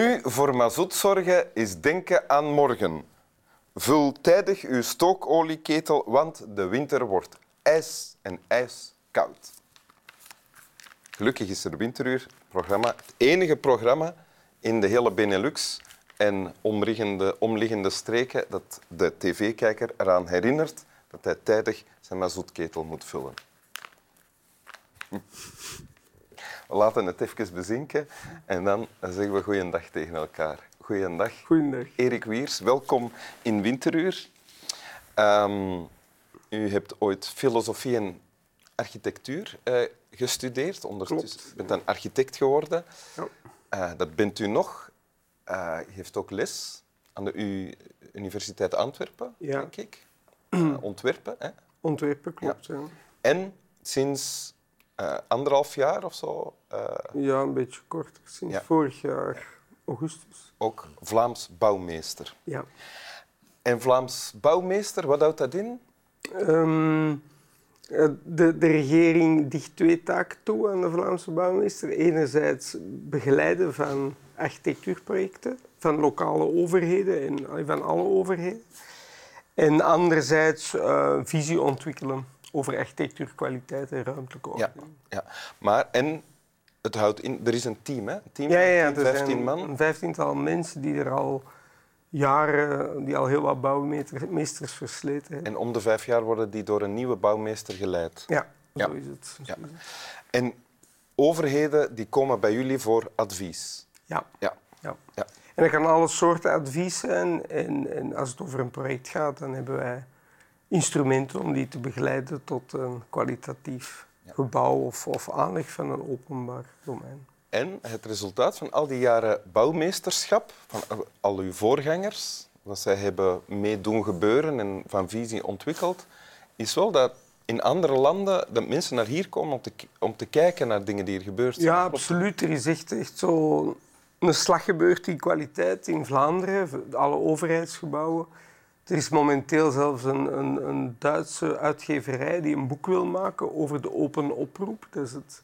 Nu voor mazoet zorgen is denken aan morgen. Vul tijdig uw stookolieketel, want de winter wordt ijs en ijskoud. Gelukkig is er Winteruur, programma, het enige programma in de hele Benelux en omliggende, omliggende streken dat de tv-kijker eraan herinnert dat hij tijdig zijn mazoetketel moet vullen. We laten het even bezinken en dan zeggen we goeiedag tegen elkaar. Goeiedag. Goeiedag. Erik Wiers, welkom in Winteruur. Um, u hebt ooit filosofie en architectuur uh, gestudeerd. Ondertussen Klopt. bent dan architect geworden. Ja. Uh, dat bent u nog. Uh, u heeft ook les aan de U Universiteit Antwerpen, Ja. denk ik. ontwerpen. Hè? Ontwerpen, klopt. Ja. En sinds anderhalf jaar of zo ja, een beetje korter. Sinds Ja. vorig jaar, augustus. ook Vlaams bouwmeester. Ja. En Vlaams bouwmeester, wat houdt dat in? Ehm, eh, de, de regering dicht twee taken toe aan de Vlaamse bouwmeester. Enerzijds begeleiden van architectuurprojecten van lokale overheden en eh, van alle overheden. En anderzijds eh, visie ontwikkelen over architectuurkwaliteit en ruimtelijke Ja, ordening. ja. Maar, en het houdt in, er is een team, hè? Een team Ja, ja, ja, van 10, er 15 zijn man. een vijftiental mensen die er al jaren, die al heel wat bouwmeesters versleten hebben. En om de vijf jaar worden die door een nieuwe bouwmeester geleid. Ja, Ja. zo is het. Zo Ja. is het. En overheden die komen bij jullie voor advies. Ja. Ja. ja. Ja. En dat kan alle soorten advies zijn. En, en als het over een project gaat, dan hebben wij instrumenten om die te begeleiden tot een kwalitatief Ja. gebouw of, of aanleg van een openbaar domein. En het resultaat van al die jaren bouwmeesterschap, van al uw voorgangers, wat zij hebben mee doen gebeuren en van visie ontwikkeld, is wel dat in andere landen dat mensen naar hier komen om te, om te kijken naar dingen die er gebeurd zijn. Ja, absoluut. Er is echt, echt zo een slag gebeurd in kwaliteit in Vlaanderen, alle overheidsgebouwen. Er is momenteel zelfs een, een, een Duitse uitgeverij die een boek wil maken over de open oproep. Dat is het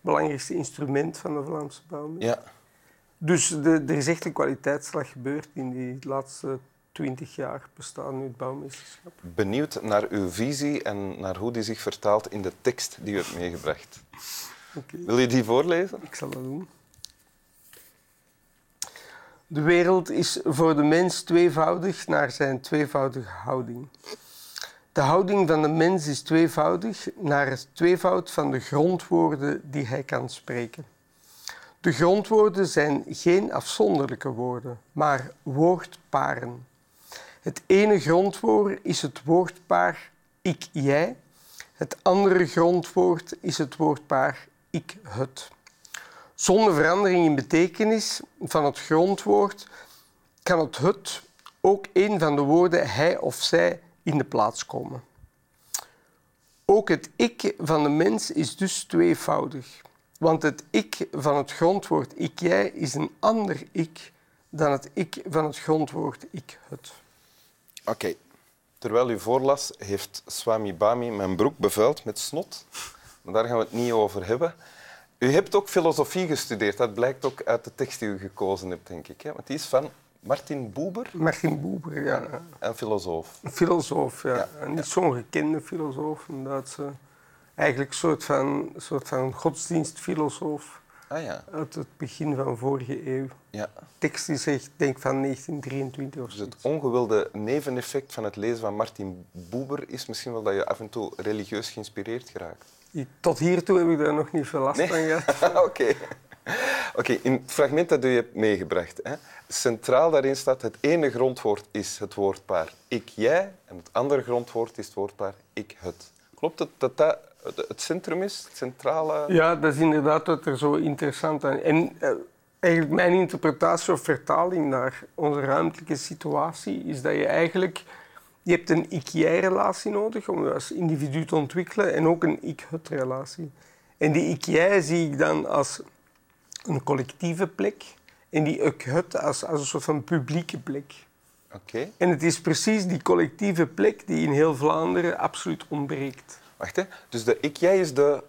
belangrijkste instrument van de Vlaamse bouwmeester. Ja. Dus de, er is echt een kwaliteitsslag gebeurd in die laatste twintig jaar bestaan nu het bouwmeesterschap. Benieuwd naar uw visie en naar hoe die zich vertaalt in de tekst die u hebt meegebracht. Wil je die voorlezen? Ik zal dat doen. De wereld is voor de mens tweevoudig naar zijn tweevoudige houding. De houding van de mens is tweevoudig naar het tweevoud van de grondwoorden die hij kan spreken. De grondwoorden zijn geen afzonderlijke woorden, maar woordparen. Het ene grondwoord is het woordpaar ik-jij. Het andere grondwoord is het woordpaar ik-het. Zonder verandering in betekenis van het grondwoord kan het het ook een van de woorden hij of zij in de plaats komen. Ook het ik van de mens is dus tweevoudig, want het ik van het grondwoord ik-jij is een ander ik dan het ik van het grondwoord ik-het. Oké. Terwijl u voorlas, heeft Swami Bami mijn broek bevuild met snot. Maar daar gaan we het niet over hebben. U hebt ook filosofie gestudeerd. Dat blijkt ook uit de tekst die u gekozen hebt, denk ik. Hè? Want die is van Martin Buber, Martin Buber, ja. een filosoof. Een filosoof, ja. Niet zo'n gekende filosoof, een Duitse. Eigenlijk een soort van, soort van godsdienstfilosoof Ah ja. uit het begin van vorige eeuw. ja. tekst is echt, denk van 1923 of Dus zo. het ongewilde neveneffect van het lezen van Martin Buber is misschien wel dat je af en toe religieus geïnspireerd geraakt. Tot hiertoe heb ik daar nog niet veel last Nee? van gehad. Oké. Oké, in het fragment dat u hebt meegebracht, hè, centraal daarin staat het ene grondwoord is het woordpaar ik-jij en het andere grondwoord is het woordpaar ik-het. Klopt het dat dat het- het centrum is, het centrale? Ja, dat is inderdaad wat er zo interessant aan En eh, eigenlijk mijn interpretatie of vertaling naar onze ruimtelijke situatie is dat je eigenlijk... Je hebt een ik-jij-relatie nodig om je als individu te ontwikkelen en ook een ik-het-relatie. En die ik-jij zie ik dan als een collectieve plek en die ik-het als, als een soort van publieke plek. Oké, En het is precies die collectieve plek die in heel Vlaanderen absoluut ontbreekt. wacht hè. Dus de ik-jij is de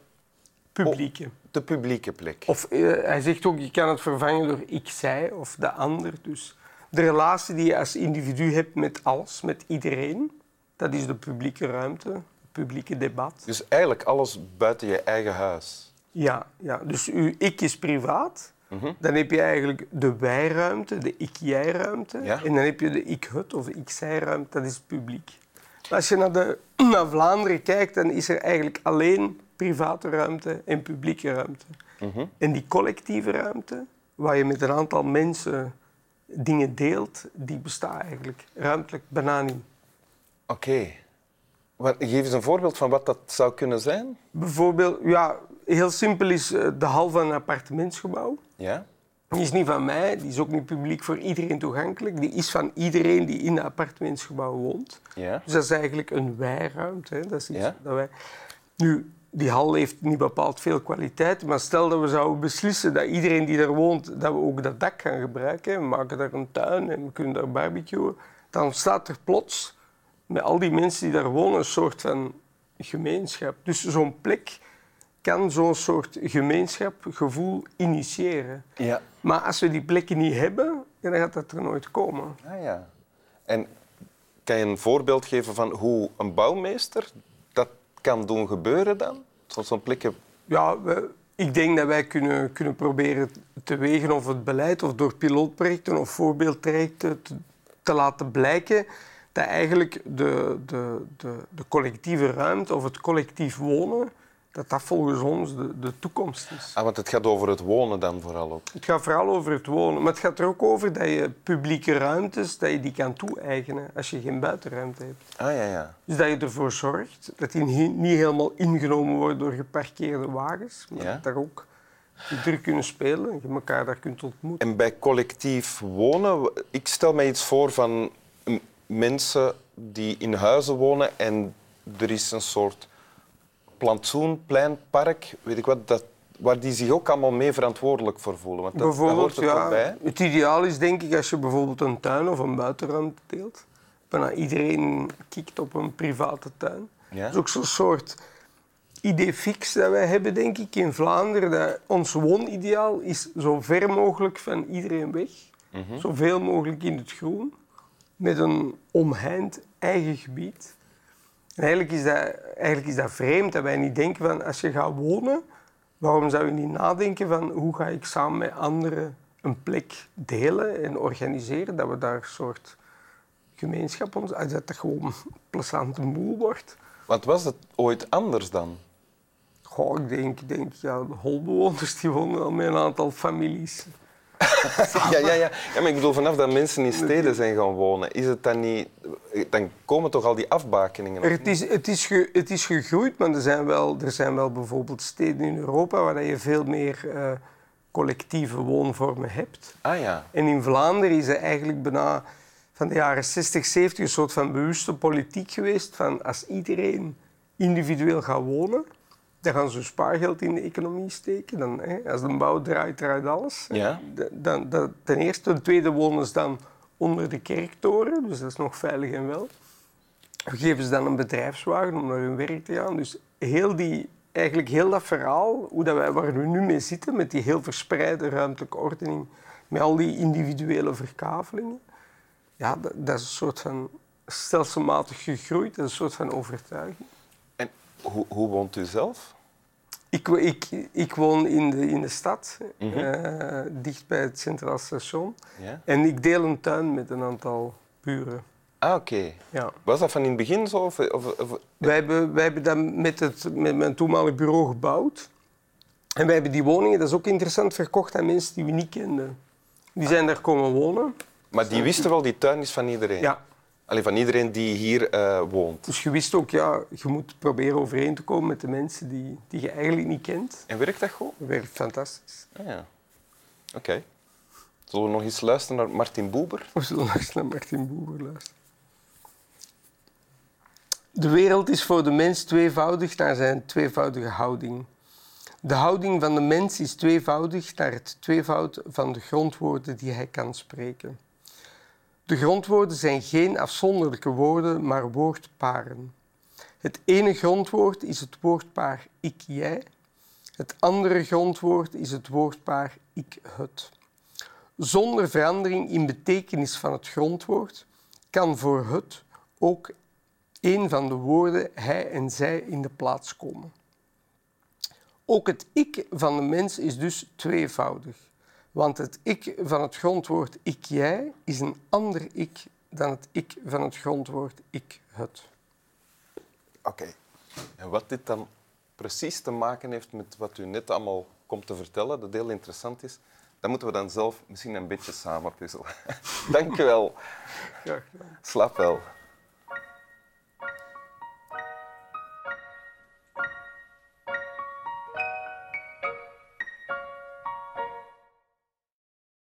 publieke. De publieke plek. Of eh, hij zegt ook, je kan het vervangen door ik, zij of de ander. Dus de relatie die je als individu hebt met alles, met iedereen, dat is de publieke ruimte, het publieke debat. Dus eigenlijk alles buiten je eigen huis. Ja, ja. dus uw ik is privaat. Mhm. Dan heb je eigenlijk de wij-ruimte, de ik-jij-ruimte. Ja. En dan heb je de ik-het of de ik-zij-ruimte, dat is het publiek. Maar als je naar, de, naar Vlaanderen kijkt, dan is er eigenlijk alleen private ruimte en publieke ruimte. Mhm. En die collectieve ruimte, waar je met een aantal mensen dingen deelt, die bestaat eigenlijk ruimtelijk bijna niet. Oké. Geef eens een voorbeeld van wat dat zou kunnen zijn. Bijvoorbeeld, ja, heel simpel is eh, de hal van een appartementsgebouw. Ja? Die is niet van mij, die is ook niet publiek voor iedereen toegankelijk. Die is van iedereen die in een appartementsgebouw woont. Ja? Dus dat is eigenlijk een wij-ruimte. hè. Dat is iets Ja. dat wij... Nu, die hal heeft niet bepaald veel kwaliteit, maar stel dat we zouden beslissen dat iedereen die daar woont, dat we ook dat dak gaan gebruiken. We maken daar een tuin en we kunnen daar barbecuen. Dan ontstaat er plots, met al die mensen die daar wonen, een soort van gemeenschap. Dus zo'n plek kan zo'n soort gemeenschapgevoel initiëren. Ja. Maar als we die plekken niet hebben, dan gaat dat er nooit komen. Ah ja. En kan je een voorbeeld geven van hoe een bouwmeester kan doen gebeuren dan? Zo- Zo'n plekken... Ja, ik denk dat wij kunnen, kunnen proberen te wegen of het beleid of door pilootprojecten of voorbeeldtrajecten te, te laten blijken dat eigenlijk de, de, de, de collectieve ruimte of het collectief wonen, dat dat volgens ons de, de toekomst is. Ah, want het gaat over het wonen dan vooral ook. Het gaat vooral over het wonen, maar het gaat er ook over dat je publieke ruimtes dat je die kan toe-eigenen als je geen buitenruimte hebt. Ah ja, ja. Dus dat je ervoor zorgt dat die niet helemaal ingenomen worden door geparkeerde wagens, maar Ja. dat daar ook die druk kunnen spelen en je elkaar daar kunt ontmoeten. En bij collectief wonen, ik stel mij iets voor van mensen die in huizen wonen en er is een soort plantsoen, plein, park, weet ik wat, dat, waar die zich ook allemaal mee verantwoordelijk voor voelen. Want dat, dat bijvoorbeeld, hoort er toch ja, bij. het ideaal is denk ik als je bijvoorbeeld een tuin of een buitenruimte deelt. Bijna iedereen kikt op een private tuin. Ja. Dat is ook zo'n soort idee fix dat wij hebben, denk ik, in Vlaanderen. Dat ons woonideaal is zo ver mogelijk van iedereen weg. Mhm. Zoveel mogelijk in het groen. Met een omheind eigen gebied. En eigenlijk is, dat, eigenlijk is dat vreemd dat wij niet denken van als je gaat wonen, waarom zou je niet nadenken van hoe ga ik samen met anderen een plek delen en organiseren, dat we daar een soort gemeenschap ons, dat dat gewoon een plezante moel wordt. Want was het ooit anders dan? Goh, ik denk, denk ja, de holbewoners die wonen al met een aantal families. Ja, ja, ja. ja, maar ik bedoel, vanaf dat mensen in steden zijn gaan wonen, is het dan niet... Dan komen toch al die afbakeningen? Er, het, is, het, is ge- het is gegroeid, maar er zijn, wel, er zijn wel bijvoorbeeld steden in Europa waar je veel meer eh, collectieve woonvormen hebt. Ah ja. En in Vlaanderen is er eigenlijk bijna van de jaren 60, 70 een soort van bewuste politiek geweest van als iedereen individueel gaat wonen, dan gaan ze spaargeld in de economie steken. Dan, hè, als de bouw draait, draait alles. Ja. Dan, dat, ten eerste. Ten tweede wonen ze dan onder de kerktoren, dus dat is nog veilig en wel. Geven ze dan een bedrijfswagen om naar hun werk te gaan. Dus heel die, eigenlijk heel dat verhaal, hoe dat wij, waar we nu mee zitten, met die heel verspreide ruimtelijke ordening, met al die individuele verkavelingen, ja, dat, dat is een soort van stelselmatig gegroeid, dat is een soort van overtuiging. En hoe, hoe woont u zelf? Ik, ik, ik woon in de, in de stad, Mhm. eh, dicht bij het Centraal Station. Ja. En ik deel een tuin met een aantal buren. Ah, oké. Ja. Was dat van in het begin zo? Of, of, of- Wij, hebben, wij hebben dat met, het, met mijn toenmalig bureau gebouwd. En wij hebben die woningen, dat is ook interessant, verkocht aan mensen die we niet kenden. Die zijn daar komen wonen. Maar die wisten wel, die tuin is van iedereen? Ja. Alleen van iedereen die hier eh, woont. Dus je wist ook, ja, je moet proberen overeen te komen met de mensen die, die je eigenlijk niet kent. En werkt dat goed? Dat werkt fantastisch. Ah, ja. Oké. Zullen we nog eens luisteren naar Martin Boeber? We zullen nog eens naar Martin Boeber luisteren. De wereld is voor de mens tweevoudig naar zijn tweevoudige houding. De houding van de mens is tweevoudig naar het tweevoud van de grondwoorden die hij kan spreken. De grondwoorden zijn geen afzonderlijke woorden, maar woordparen. Het ene grondwoord is het woordpaar ik-jij. Het andere grondwoord is het woordpaar ik, het. Zonder verandering in betekenis van het grondwoord kan voor het ook een van de woorden hij en zij in de plaats komen. Ook het ik van de mens is dus tweevoudig, want het ik van het grondwoord ik-jij is een ander ik dan het ik van het grondwoord ik-het. Oké. En wat dit dan precies te maken heeft met wat u net allemaal komt te vertellen, dat heel interessant is, dat moeten we dan zelf misschien een beetje samen puzzelen. Dank u wel. Graag gedaan. Slaap wel.